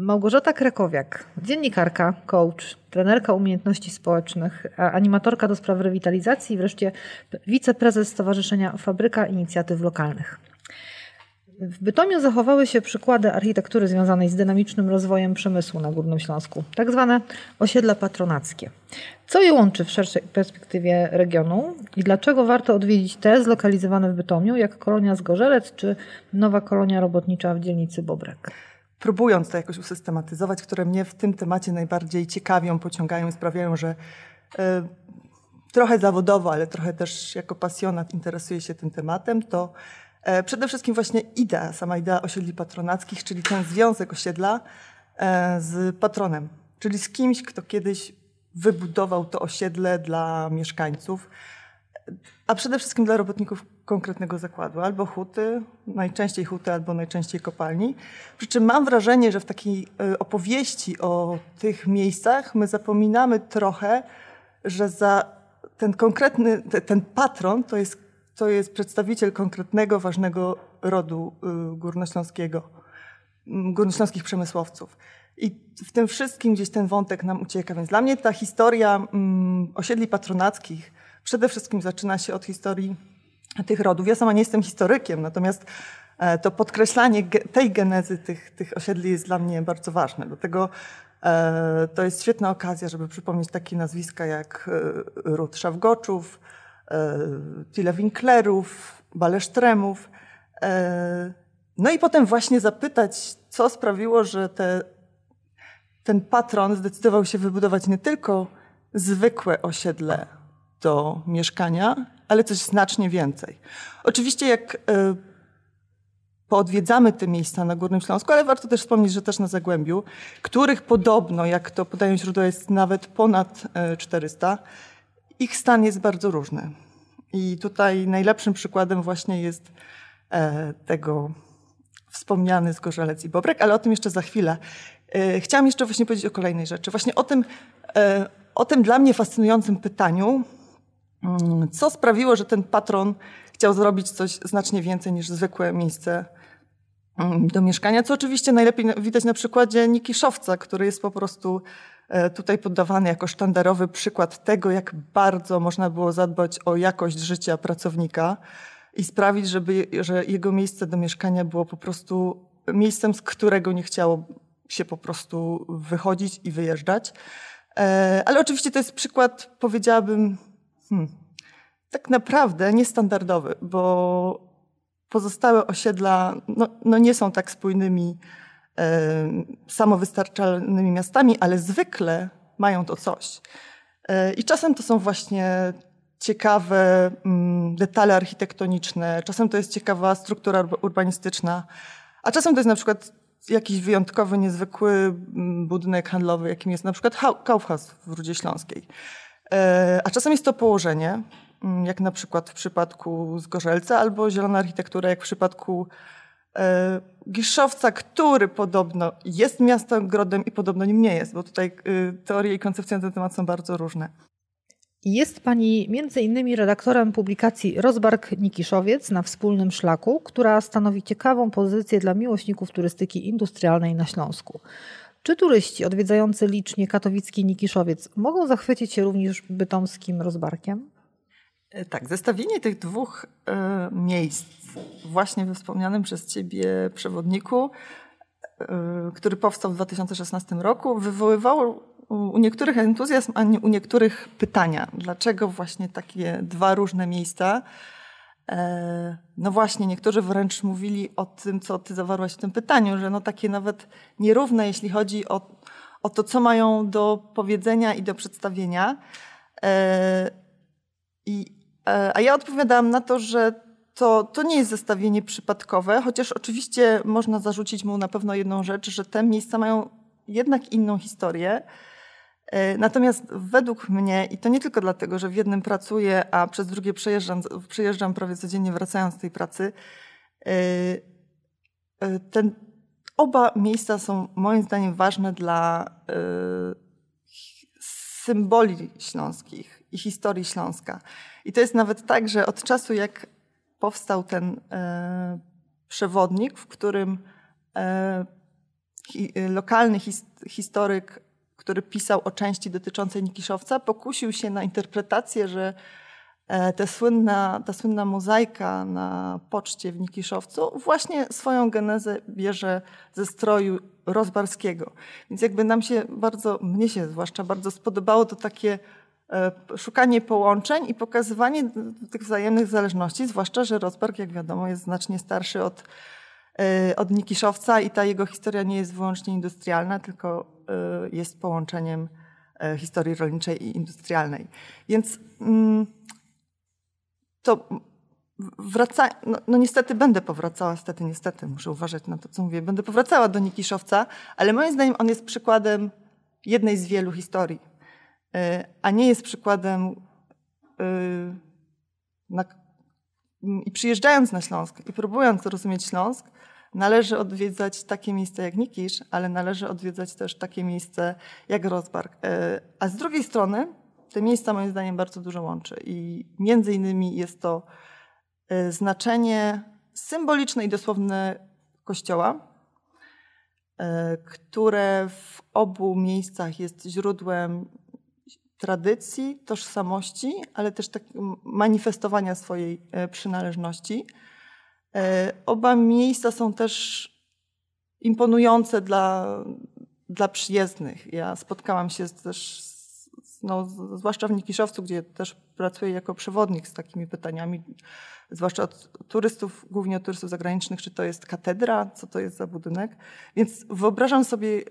Małgorzata Krakowiak, dziennikarka, coach, trenerka umiejętności społecznych, animatorka do spraw rewitalizacji i wreszcie wiceprezes Stowarzyszenia Fabryka Inicjatyw Lokalnych. W Bytomiu zachowały się przykłady architektury związanej z dynamicznym rozwojem przemysłu na Górnym Śląsku, tak zwane osiedla patronackie. Co je łączy w szerszej perspektywie regionu i dlaczego warto odwiedzić te zlokalizowane w Bytomiu, jak kolonia Zgorzelec czy nowa kolonia robotnicza w dzielnicy Bobrek? Próbując to jakoś usystematyzować, które mnie w tym temacie najbardziej ciekawią, pociągają i sprawiają, że y, trochę zawodowo, ale trochę też jako pasjonat interesuję się tym tematem, to E, przede wszystkim właśnie idea, sama idea osiedli patronackich, czyli ten związek osiedla e, z patronem, czyli z kimś, kto kiedyś wybudował to osiedle dla mieszkańców, a przede wszystkim dla robotników konkretnego zakładu, albo huty, najczęściej huty, albo najczęściej kopalni. Przy czym mam wrażenie, że w takiej e, opowieści o tych miejscach my zapominamy trochę, że za ten konkretny, ten patron to jest to jest przedstawiciel konkretnego, ważnego rodu y, górnośląskiego, górnośląskich przemysłowców. I w tym wszystkim gdzieś ten wątek nam ucieka. Więc dla mnie ta historia mm, osiedli patronackich przede wszystkim zaczyna się od historii tych rodów. Ja sama nie jestem historykiem, natomiast e, to podkreślanie tej genezy tych, tych osiedli jest dla mnie bardzo ważne. Dlatego e, to jest świetna okazja, żeby przypomnieć takie nazwiska jak e, Ród Szawgoczów, Tyle Winklerów, Balesztremów. No i potem właśnie zapytać, co sprawiło, że te, ten patron zdecydował się wybudować nie tylko zwykłe osiedle do mieszkania, ale coś znacznie więcej. Oczywiście jak e, poodwiedzamy te miejsca na Górnym Śląsku, ale warto też wspomnieć, że też na Zagłębiu, których podobno, jak to podają źródła, jest nawet ponad 400, ich stan jest bardzo różny. I tutaj najlepszym przykładem właśnie jest e, tego wspomniany Zgorzelec i Bobrek, ale o tym jeszcze za chwilę. E, chciałam jeszcze właśnie powiedzieć o kolejnej rzeczy. Właśnie o tym, e, o tym dla mnie fascynującym pytaniu, co sprawiło, że ten patron chciał zrobić coś znacznie więcej niż zwykłe miejsce mm, do mieszkania, co oczywiście najlepiej widać na przykładzie Nikiszowca, który jest po prostu E, tutaj podawany jako sztandarowy przykład tego, jak bardzo można było zadbać o jakość życia pracownika i sprawić, żeby, że jego miejsce do mieszkania było po prostu miejscem, z którego nie chciało się po prostu wychodzić i wyjeżdżać. E, ale oczywiście to jest przykład, powiedziałabym, hmm, tak naprawdę niestandardowy, bo pozostałe osiedla no, no nie są tak spójnymi samowystarczalnymi miastami, ale zwykle mają to coś. E, I czasem to są właśnie ciekawe mm, detale architektoniczne, czasem to jest ciekawa struktura urbanistyczna, a czasem to jest na przykład jakiś wyjątkowy, niezwykły mm, budynek handlowy, jakim jest na przykład Kaufhaus w Rudzie Śląskiej. E, a czasem jest to położenie, mm, jak na przykład w przypadku Zgorzelca, albo zielona architektura, jak w przypadku E, Giszowca, który podobno jest miastem grodem i podobno nim nie jest, bo tutaj y, teorie i koncepcje na ten temat są bardzo różne. Jest Pani między innymi redaktorem publikacji Rozbark Nikiszowiec na wspólnym szlaku, która stanowi ciekawą pozycję dla miłośników turystyki industrialnej na Śląsku. Czy turyści odwiedzający licznie katowicki Nikiszowiec mogą zachwycić się również bytomskim Rozbarkiem? E, tak, zestawienie tych dwóch e, miejsc, właśnie we wspomnianym przez Ciebie przewodniku, e, który powstał w 2016 roku, wywoływało u niektórych entuzjazm, a u niektórych pytania. Dlaczego właśnie takie dwa różne miejsca? No właśnie, niektórzy wręcz mówili o tym, co Ty zawarłaś w tym pytaniu, że no takie nawet nierówne, jeśli chodzi o, o to, co mają do powiedzenia i do przedstawienia. I E, a ja odpowiadałam na to, że to, to nie jest zestawienie przypadkowe, chociaż oczywiście można zarzucić mu na pewno jedną rzecz, że te miejsca mają jednak inną historię. E, natomiast według mnie, i to nie tylko dlatego, że w jednym pracuję, a przez drugie przejeżdżam, przejeżdżam prawie codziennie wracając z tej pracy, e, ten, oba miejsca są moim zdaniem ważne dla symboli śląskich i historii Śląska. I to jest nawet tak, że od czasu jak powstał ten e, przewodnik, w którym e, lokalny his, historyk, który pisał o części dotyczącej Nikiszowca, pokusił się na interpretację, że e, ta słynna, ta słynna mozaika na poczcie w Nikiszowcu właśnie swoją genezę bierze ze stroju rozbarskiego. Więc jakby nam się bardzo, mnie się zwłaszcza bardzo spodobało to takie e, szukanie połączeń i pokazywanie tych wzajemnych zależności, zwłaszcza, że Rozbark, jak wiadomo, jest znacznie starszy od, e, od Nikiszowca i ta jego historia nie jest wyłącznie industrialna, tylko jest połączeniem historii rolniczej i industrialnej. Więc mm, to wraca, no, no, niestety będę powracała, niestety, niestety, muszę uważać na to, co mówię, będę powracała do Nikiszowca, ale moim zdaniem on jest przykładem jednej z wielu historii, e, a nie jest przykładem na, i przyjeżdżając na Śląsk i próbując zrozumieć Śląsk, należy odwiedzać takie miejsca jak Nikisz, ale należy odwiedzać też takie miejsce jak Rozbark. E, a z drugiej strony te miejsca moim zdaniem bardzo dużo łączy i między innymi jest to Y, znaczenie symboliczne i dosłowne Kościoła, y, które w obu miejscach jest źródłem tradycji, tożsamości, ale też tak manifestowania swojej przynależności. Oba miejsca są też imponujące dla, dla przyjezdnych. Ja spotkałam się też no, zwłaszcza w Nikiszowcu, gdzie też pracuję jako przewodnik z takimi pytaniami, zwłaszcza od turystów, głównie od turystów zagranicznych, czy to jest katedra, co to jest za budynek. Więc wyobrażam sobie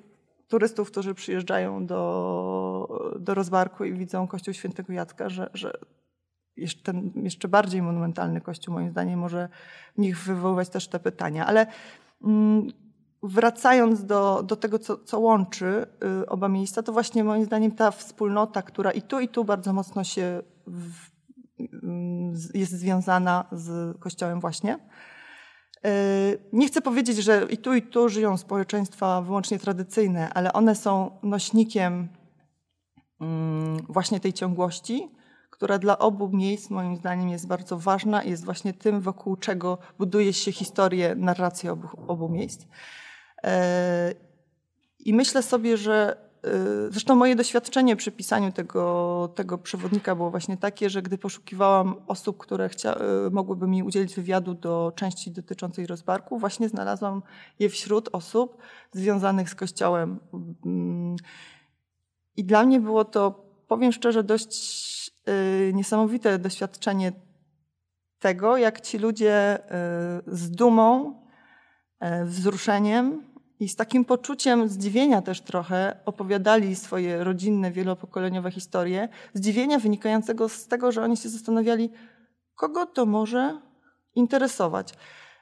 turystów, którzy przyjeżdżają do, do Rozbarku i widzą kościół świętego Jacka, że, że jeszcze, ten jeszcze bardziej monumentalny kościół moim zdaniem może w nich wywoływać też te pytania. Ale mm, wracając do, do tego, co, co łączy y, oba miejsca, to właśnie moim zdaniem ta wspólnota, która i tu, i tu bardzo mocno się w, jest związana z Kościołem właśnie. Y, nie chcę powiedzieć, że i tu, i tu żyją społeczeństwa wyłącznie tradycyjne, ale one są nośnikiem właśnie tej ciągłości, która dla obu miejsc moim zdaniem jest bardzo ważna i jest właśnie tym, wokół czego buduje się historię, narrację obu, obu miejsc. E, I myślę sobie, że e, zresztą moje doświadczenie przy pisaniu tego, tego przewodnika było właśnie takie, że gdy poszukiwałam osób, które chcia, e, mogłyby mi udzielić wywiadu do części dotyczącej rozbarku, właśnie znalazłam je wśród osób związanych z Kościołem. Mm. I dla mnie było to, powiem szczerze, dość niesamowite doświadczenie tego, jak ci ludzie z dumą E, wzruszeniem i z takim poczuciem zdziwienia też trochę opowiadali swoje rodzinne, wielopokoleniowe historie. Zdziwienia wynikającego z tego, że oni się zastanawiali, kogo to może interesować.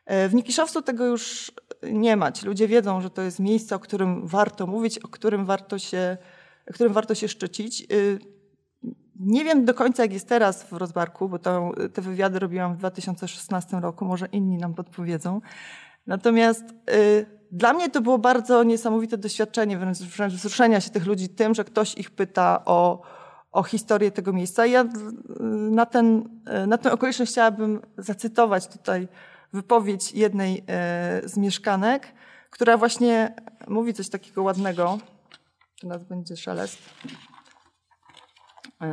W Nikiszowcu tego już nie ma. Ci ludzie wiedzą, że to jest miejsce, o którym warto mówić, o którym warto się, którym warto się szczycić. Nie wiem do końca, jak jest teraz w Rozbarku, bo to, te wywiady robiłam w 2016 roku, może inni nam podpowiedzą. Natomiast y, dla mnie to było bardzo niesamowite doświadczenie, wręcz, wręcz wzruszenia się tych ludzi tym, że ktoś ich pyta o, o historię tego miejsca. I ja y, na, ten, y, na tę okoliczność chciałabym zacytować tutaj wypowiedź jednej y, z mieszkanek, która właśnie mówi coś takiego ładnego. Tu nas będzie szelest. Y,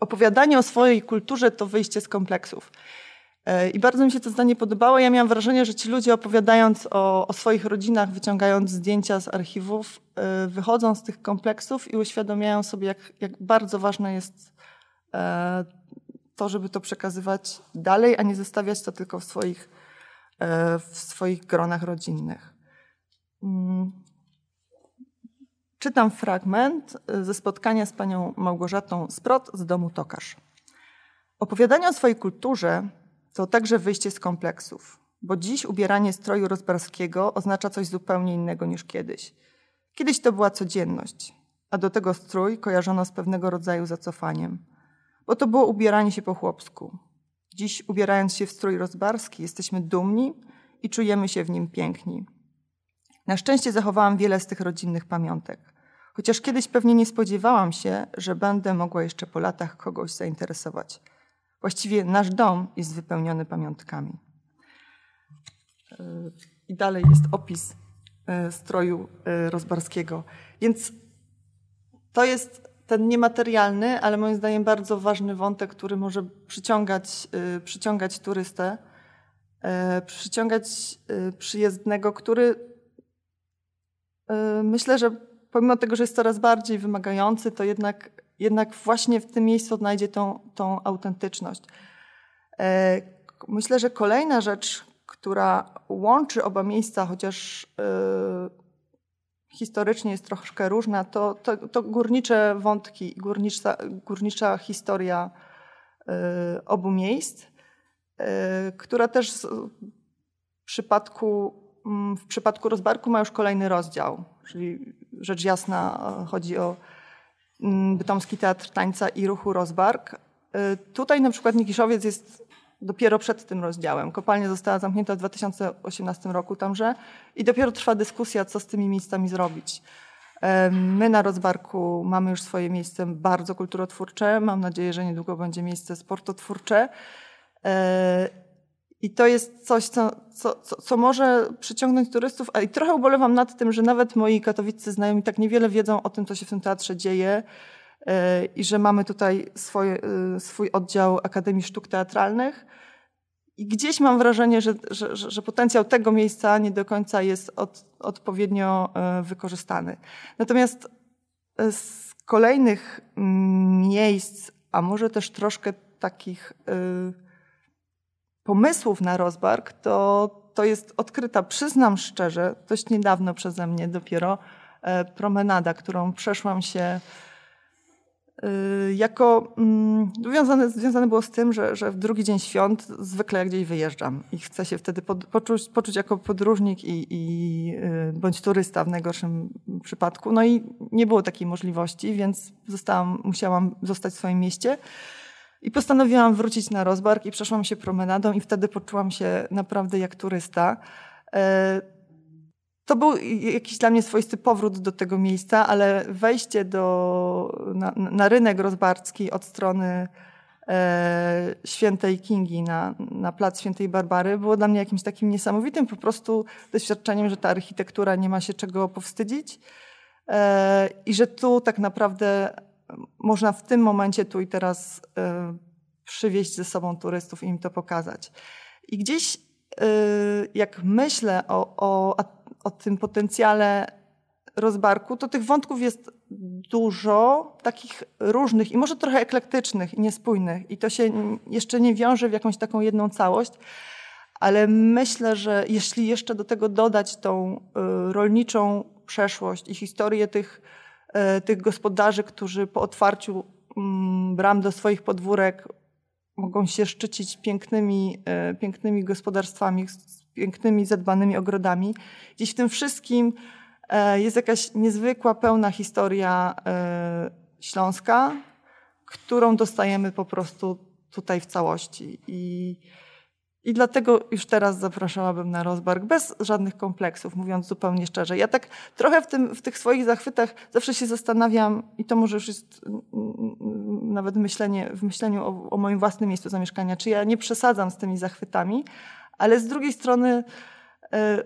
opowiadanie o swojej kulturze to wyjście z kompleksów. E, I bardzo mi się to zdanie podobało. Ja miałam wrażenie, że ci ludzie opowiadając o, o, swoich rodzinach, wyciągając zdjęcia z archiwów, e, wychodzą z tych kompleksów i uświadamiają sobie, jak, jak bardzo ważne jest e, to, żeby to przekazywać dalej, a nie zostawiać to tylko w swoich, w swoich gronach rodzinnych. Czytam fragment ze spotkania z panią Małgorzatą Sprot z domu Tokarz. Opowiadanie o swojej kulturze to także wyjście z kompleksów, bo dziś ubieranie stroju rozbarskiego oznacza coś zupełnie innego niż kiedyś. Kiedyś to była codzienność, a do tego strój kojarzono z pewnego rodzaju zacofaniem, bo to było ubieranie się po chłopsku. Dziś, ubierając się w strój rozbarski, jesteśmy dumni i czujemy się w nim piękni. Na szczęście zachowałam wiele z tych rodzinnych pamiątek, chociaż kiedyś pewnie nie spodziewałam się, że będę mogła jeszcze po latach kogoś zainteresować. Właściwie nasz dom jest wypełniony pamiątkami. I dalej jest opis stroju rozbarskiego. Więc to jest ten niematerialny, ale moim zdaniem bardzo ważny wątek, który może przyciągać, przyciągać turystę, przyciągać przyjezdnego, który myślę, że pomimo tego, że jest coraz bardziej wymagający, to jednak, jednak właśnie w tym miejscu odnajdzie tą, tą autentyczność. E, myślę, że kolejna rzecz, która łączy oba miejsca, chociaż e, historycznie jest troszkę różna, to, to, to górnicze wątki, górnicza, górnicza historia e, obu miejsc, która też w przypadku, w przypadku rozbarku ma już kolejny rozdział. Czyli rzecz jasna chodzi o mm, Bytomski Teatr Tańca i Ruchu Rozbark. Tutaj na przykład Nikiszowiec jest dopiero przed tym rozdziałem. Kopalnia została zamknięta w 2018 roku tamże i dopiero trwa dyskusja, co z tymi miejscami zrobić. My na Rozbarku mamy już swoje miejsce bardzo kulturotwórcze. Mam nadzieję, że niedługo będzie miejsce sportotwórcze. E, I to jest coś, co, co, co, może przyciągnąć turystów. A i trochę ubolewam nad tym, że nawet moi katowicy znajomi tak niewiele wiedzą o tym, co się w tym teatrze dzieje i że mamy tutaj swoje, y, swój oddział Akademii Sztuk Teatralnych. I gdzieś mam wrażenie, że, że, że potencjał tego miejsca nie do końca jest od, odpowiednio e, wykorzystany. Natomiast e, z kolejnych mm, miejsc, a może też troszkę takich pomysłów na rozbark, to, to jest odkryta, przyznam szczerze, dość niedawno przeze mnie dopiero, e, promenada, którą przeszłam się Y, jako mm, związane, związane było z tym, że, że w drugi dzień świąt zwykle jak gdzieś wyjeżdżam i chcę się wtedy pod, poczuć, poczuć jako podróżnik i, i y, bądź turysta w najgorszym przypadku. No i nie było takiej możliwości, więc zostałam, musiałam zostać w swoim mieście. I postanowiłam wrócić na Rozbark i przeszłam się promenadą i wtedy poczułam się naprawdę jak turysta. Y, to był jakiś dla mnie swoisty powrót do tego miejsca, ale wejście do, na, na rynek rozbarski od strony e, świętej Kingi na, na plac świętej Barbary było dla mnie jakimś takim niesamowitym po prostu doświadczeniem, że ta architektura nie ma się czego powstydzić e, i że tu tak naprawdę można w tym momencie, tu i teraz e, przywieźć ze sobą turystów i im to pokazać. I gdzieś e, jak myślę o, o o tym potencjale rozbarku, to tych wątków jest dużo, takich różnych i może trochę eklektycznych i niespójnych. I to się jeszcze nie wiąże w jakąś taką jedną całość. Ale myślę, że jeśli jeszcze do tego dodać tą y, rolniczą przeszłość i historię tych, y, tych gospodarzy, którzy po otwarciu mm, bram do swoich podwórek mogą się szczycić pięknymi, y, pięknymi gospodarstwami, pięknymi, zadbanymi ogrodami. Gdzieś w tym wszystkim e, jest jakaś niezwykła, pełna historia e, śląska, którą dostajemy po prostu tutaj w całości. I, i dlatego już teraz zapraszałabym na rozbark bez żadnych kompleksów, mówiąc zupełnie szczerze. Ja tak trochę w, tym, w tych swoich zachwytach zawsze się zastanawiam, i to może już jest nawet myślenie, w myśleniu o, o moim własnym miejscu zamieszkania, czy ja nie przesadzam z tymi zachwytami, ale z drugiej strony e,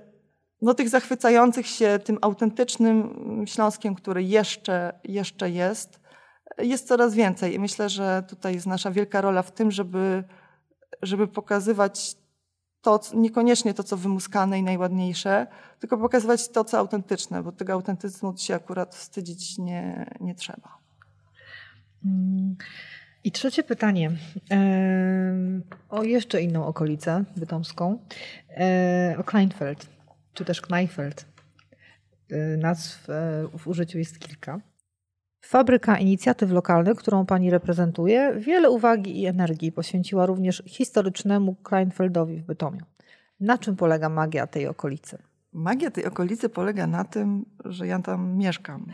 no, tych zachwycających się tym autentycznym Śląskiem, który jeszcze, jeszcze jest, jest coraz więcej. I myślę, że tutaj jest nasza wielka rola w tym, żeby, żeby pokazywać to, niekoniecznie to, co wymuskane i najładniejsze, tylko pokazywać to, co autentyczne, bo tego autentyzmu się akurat wstydzić nie, nie trzeba. Mm. I trzecie pytanie o jeszcze inną okolicę bytomską, e, o Kleinfeld, czy też Kneinfeld. E, nazw e, w użyciu jest kilka. Fabryka inicjatyw lokalnych, którą pani reprezentuje, wiele uwagi i energii poświęciła również historycznemu Kleinfeldowi w Bytomiu. Na czym polega magia tej okolicy? Magia tej okolicy polega na tym, że ja tam mieszkam.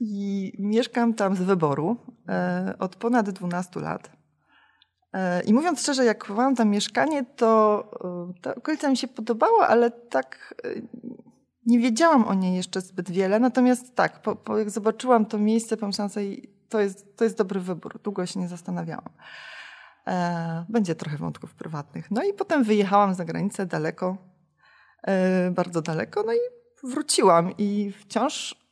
I mieszkam tam z wyboru e, od ponad 12 lat. E, I mówiąc szczerze, jak kupowałam tam mieszkanie, to e, ta okolica mi się podobała, ale tak nie wiedziałam o niej jeszcze zbyt wiele. Natomiast tak, po, po jak zobaczyłam to miejsce, pomyślałam sobie, to jest, to jest dobry wybór. Długo się nie zastanawiałam. E, będzie trochę wątków prywatnych. No i potem wyjechałam za granicę daleko e, bardzo daleko. No i wróciłam i wciąż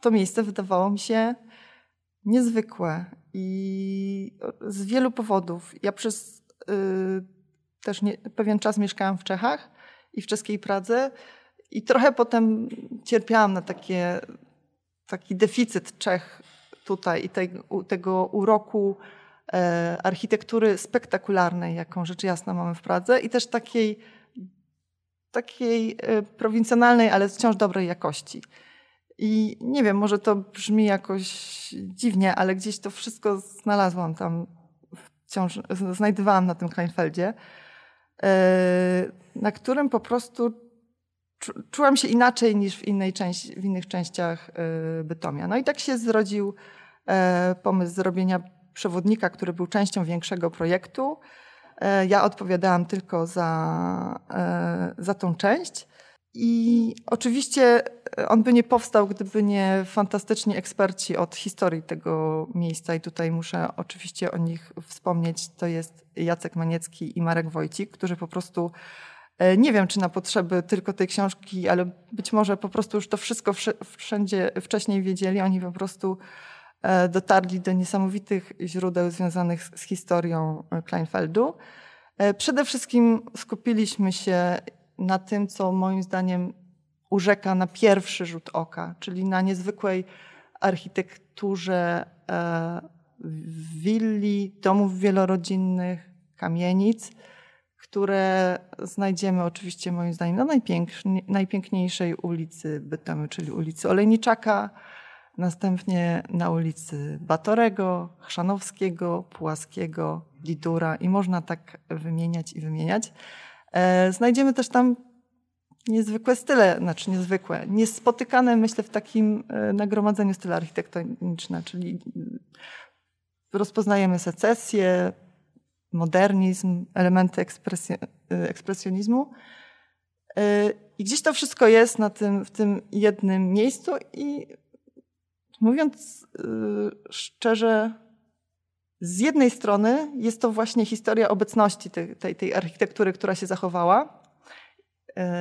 to miejsce wydawało mi się niezwykłe i z wielu powodów. Ja przez y, też nie, pewien czas mieszkałam w Czechach i w czeskiej Pradze i trochę potem cierpiałam na takie, taki deficyt Czech tutaj i tej, tego uroku e, architektury spektakularnej, jaką rzecz jasna mamy w Pradze i też takiej, takiej e, prowincjonalnej, ale wciąż dobrej jakości. I nie wiem, może to brzmi jakoś dziwnie, ale gdzieś to wszystko znalazłam tam, wciąż znajdowałam na tym Kleinfeldzie, e, na którym po prostu czułam się inaczej niż w, innej części, w innych częściach e, Bytomia. No i tak się zrodził e, pomysł zrobienia przewodnika, który był częścią większego projektu. Ja odpowiadałam tylko za, za tą część. I oczywiście e, on by nie powstał, gdyby nie fantastyczni eksperci od historii tego miejsca. I tutaj muszę oczywiście o nich wspomnieć. To jest Jacek Maniecki i Marek Wojcik, którzy po prostu e, nie wiem, czy na potrzeby tylko tej książki, ale być może po prostu już to wszystko wszędzie wcześniej wiedzieli. Oni po prostu e, dotarli do niesamowitych źródeł związanych z historią Kleinfeldu. Przede wszystkim skupiliśmy się na tym, co moim zdaniem urzeka na pierwszy rzut oka, czyli na niezwykłej architekturze e, willi, domów wielorodzinnych, kamienic, które znajdziemy oczywiście moim zdaniem na najpiękniejszej ulicy Bytomiu, czyli ulicy Olejniczaka, następnie na ulicy Batorego, Chrzanowskiego, Pułaskiego, Lidura i można tak wymieniać i wymieniać. E, znajdziemy też tam niezwykłe style, znaczy niezwykłe, niespotykane myślę w takim e, nagromadzeniu style architektoniczne, czyli e, rozpoznajemy secesję, modernizm, elementy ekspresjonizmu. I gdzieś to wszystko jest na tym, w tym jednym miejscu i mówiąc szczerze, z jednej strony jest to właśnie historia obecności tej, tej, tej architektury, która się zachowała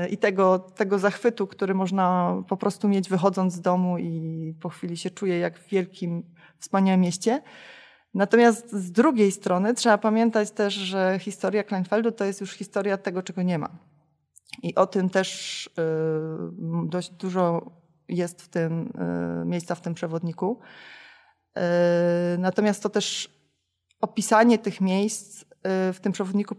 i tego, tego zachwytu, który można po prostu mieć wychodząc z domu i po chwili się czuje jak w wielkim, wspaniałym mieście. Natomiast z drugiej strony trzeba pamiętać też, że historia Kleinfeldu to jest już historia tego, czego nie ma. I o tym też e, dość dużo jest w tym e, miejsca w tym przewodniku. Natomiast to też opisanie tych miejsc y, w tym przewodniku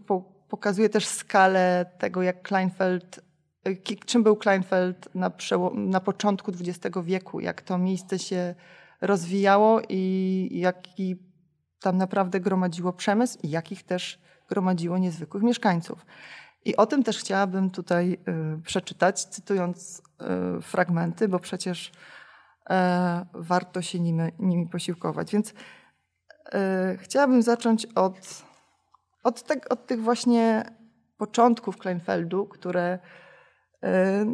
pokazuje też skalę tego, jak Kleinfeld, y, czym był Kleinfeld na, na początku XX wieku, jak to miejsce się rozwijało i jaki tam naprawdę gromadziło przemysł i jakich też gromadziło niezwykłych mieszkańców. I o tym też chciałabym tutaj y, przeczytać, cytując fragmenty, bo przecież e, warto się nimi, nimi posiłkować. Więc E, chciałabym zacząć od, od, te, od tych właśnie początków Kleinfeldu, które e,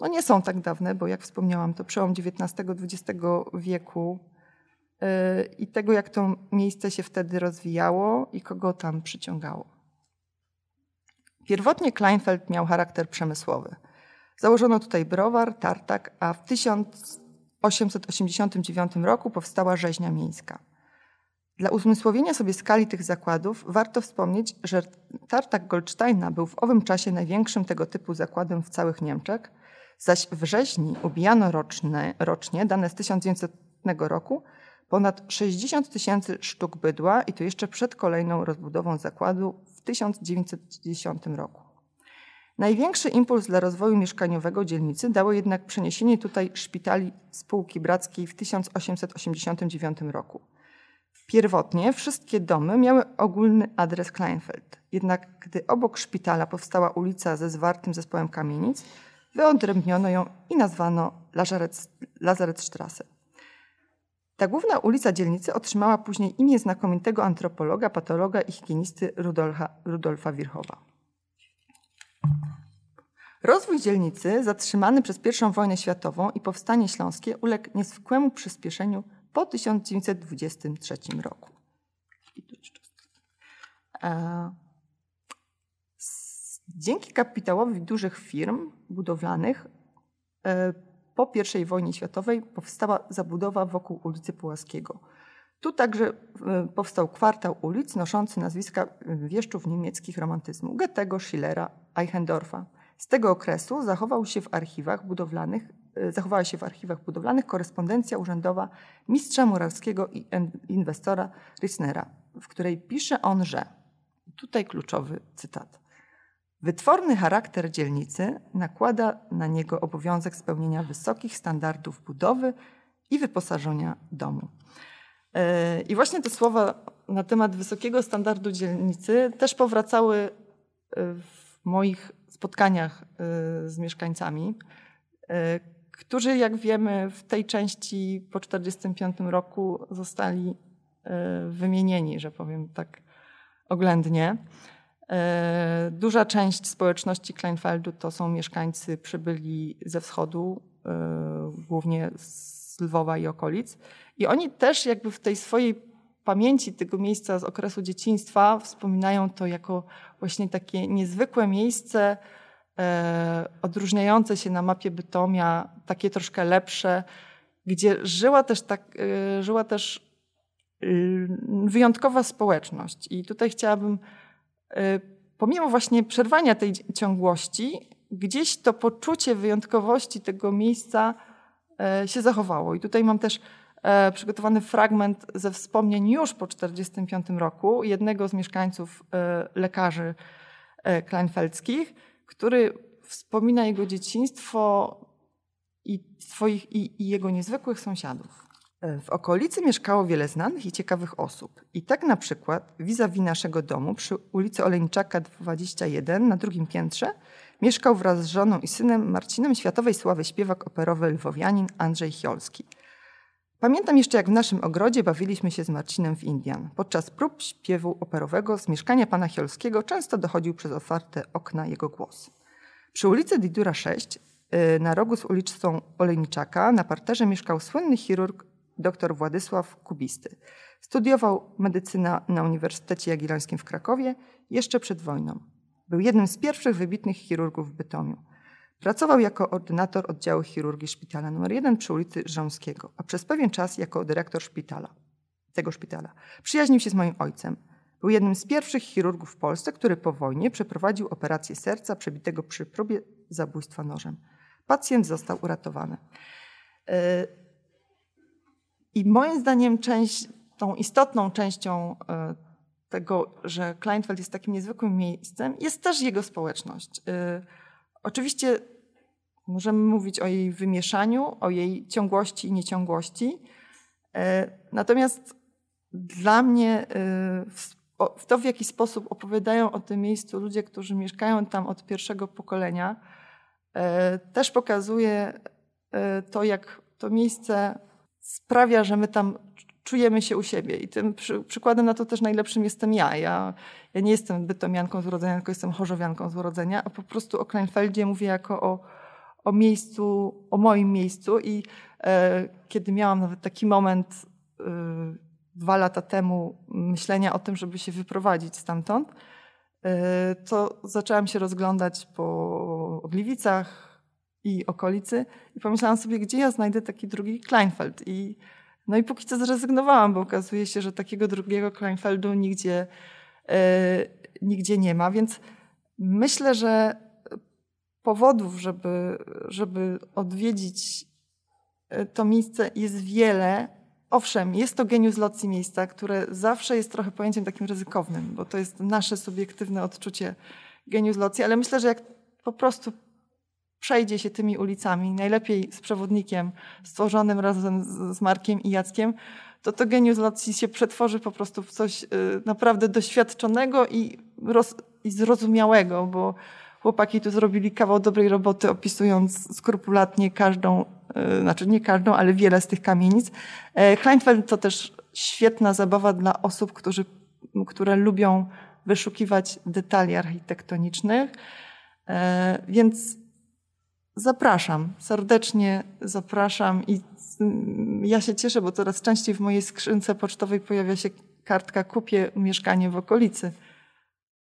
no nie są tak dawne, bo jak wspomniałam, to przełom XIX-XX wieku i tego, jak to miejsce się wtedy rozwijało i kogo tam przyciągało. Pierwotnie Kleinfeld miał charakter przemysłowy. Założono tutaj browar, tartak, a w 1889 roku powstała rzeźnia miejska. Dla uzmysłowienia sobie skali tych zakładów warto wspomnieć, że tartak Goldsteina był w owym czasie największym tego typu zakładem w całych Niemczech, zaś w rzeźni ubijano roczne, rocznie, dane z 1900 roku, ponad 60 tysięcy sztuk bydła i to jeszcze przed kolejną rozbudową zakładu w 1910 roku. Największy impuls dla rozwoju mieszkaniowego dzielnicy dało jednak przeniesienie tutaj szpitali spółki brackiej w 1889 roku. Pierwotnie wszystkie domy miały ogólny adres Kleinfeld. Jednak gdy obok szpitala powstała ulica ze zwartym zespołem kamienic, wyodrębniono ją i nazwano Lazaretstrasse. Ta główna ulica dzielnicy otrzymała później imię znakomitego antropologa, patologa i higienisty Rudolfa, Rudolfa Wirchowa. Rozwój dzielnicy, zatrzymany przez I wojnę światową i powstanie śląskie, uległ niezwykłemu przyspieszeniu po 1923 roku. Dzięki kapitałowi dużych firm budowlanych e, po I wojnie światowej powstała zabudowa wokół ulicy Pułaskiego. Tu także e, powstał kwartał ulic noszący nazwiska wieszczów niemieckich romantyzmu Goethego, Schillera, Eichendorfa. Z tego okresu zachował się w archiwach budowlanych, e, zachowała się w archiwach budowlanych korespondencja urzędowa mistrza muralskiego i inwestora Rissnera, w której pisze on, że tutaj kluczowy cytat. Wytworny charakter dzielnicy nakłada na niego obowiązek spełnienia wysokich standardów budowy i wyposażenia domu. E, I właśnie te słowa na temat wysokiego standardu dzielnicy też powracały e, w moich spotkaniach e, z mieszkańcami, którzy, jak wiemy, w tej części po 1945 roku zostali wymienieni, że powiem tak oględnie. Duża część społeczności Kleinfeldu to są mieszkańcy przybyli ze wschodu, głównie z Lwowa i okolic. I oni też jakby w tej swojej pamięci tego miejsca z okresu dzieciństwa wspominają to jako właśnie takie niezwykłe miejsce, e, odróżniające się na mapie Bytomia, takie troszkę lepsze, gdzie żyła też, tak, e, żyła też e, wyjątkowa społeczność. I tutaj chciałabym, e, pomimo właśnie przerwania tej ciągłości, gdzieś to poczucie wyjątkowości tego miejsca e, się zachowało. I tutaj mam też E, przygotowany fragment ze wspomnień już po 1945 roku jednego z mieszkańców lekarzy kleinfeldzkich, który wspomina jego dzieciństwo i, swoich, i, i jego niezwykłych sąsiadów. W okolicy mieszkało wiele znanych i ciekawych osób. I tak na przykład vis-a-vis naszego domu przy ulicy Olejniczaka 21 na drugim piętrze mieszkał wraz z żoną i synem Marcinem światowej sławy śpiewak operowy lwowianin Andrzej Chiolski – Pamiętam jeszcze, jak w naszym ogrodzie bawiliśmy się z Marcinem w Indian. Podczas prób śpiewu operowego z mieszkania pana Chiolskiego często dochodził przez otwarte okna jego głos. Przy ulicy Didura 6, y, na rogu z ulicą Olejniczaka, na parterze mieszkał słynny chirurg dr Władysław Kubisty. Studiował medycynę na Uniwersytecie Jagiellońskim w Krakowie jeszcze przed wojną. Był jednym z pierwszych wybitnych chirurgów w Bytomiu. Pracował jako ordynator oddziału chirurgii szpitala nr 1 przy ulicy Żąskiego, a przez pewien czas jako dyrektor szpitala, tego szpitala. Przyjaźnił się z moim ojcem. Był jednym z pierwszych chirurgów w Polsce, który po wojnie przeprowadził operację serca przebitego przy próbie zabójstwa nożem. Pacjent został uratowany. E, I moim zdaniem część, tą istotną częścią e, tego, że Kleinfeld jest takim niezwykłym miejscem, jest też jego społeczność. E, Oczywiście możemy mówić o jej wymieszaniu, o jej ciągłości i nieciągłości. E, natomiast dla mnie w to, w jaki sposób opowiadają o tym miejscu ludzie, którzy mieszkają tam od pierwszego pokolenia, też pokazuje to, jak to miejsce sprawia, że my tam czujemy się u siebie. I tym przy, przykładem na to też najlepszym jestem ja. ja. Ja nie jestem bytomianką z urodzenia, tylko jestem chorzowianką z urodzenia, a po prostu o Kleinfeldzie mówię jako o, o miejscu, o moim miejscu. I e, kiedy miałam nawet taki moment e, dwa lata temu myślenia o tym, żeby się wyprowadzić stamtąd, e, to zaczęłam się rozglądać po Ogliwicach i okolicy i pomyślałam sobie, gdzie ja znajdę taki drugi Kleinfeld. I no i póki co zrezygnowałam, bo okazuje się, że takiego drugiego Kleinfeldu nigdzie, e, nigdzie nie ma. Więc myślę, że powodów, żeby, żeby odwiedzić e, to miejsce jest wiele. Owszem, jest to genius locji miejsca, które zawsze jest trochę pojęciem takim ryzykownym, bo to jest nasze subiektywne odczucie genius locji, ale myślę, że jak po prostu przejdzie się tymi ulicami, najlepiej z przewodnikiem stworzonym razem z, Markiem i Jackiem, to to genius locji się przetworzy po prostu w coś y, naprawdę doświadczonego i, roz, i zrozumiałego, bo chłopaki tu zrobili kawał dobrej roboty, opisując skrupulatnie każdą, y, znaczy nie każdą, ale wiele z tych kamienic. E, Kleinfeld to też świetna zabawa dla osób, którzy, które lubią wyszukiwać detali architektonicznych. E, więc Zapraszam, serdecznie zapraszam i ja się cieszę, bo coraz częściej w mojej skrzynce pocztowej pojawia się kartka kupię mieszkanie w okolicy.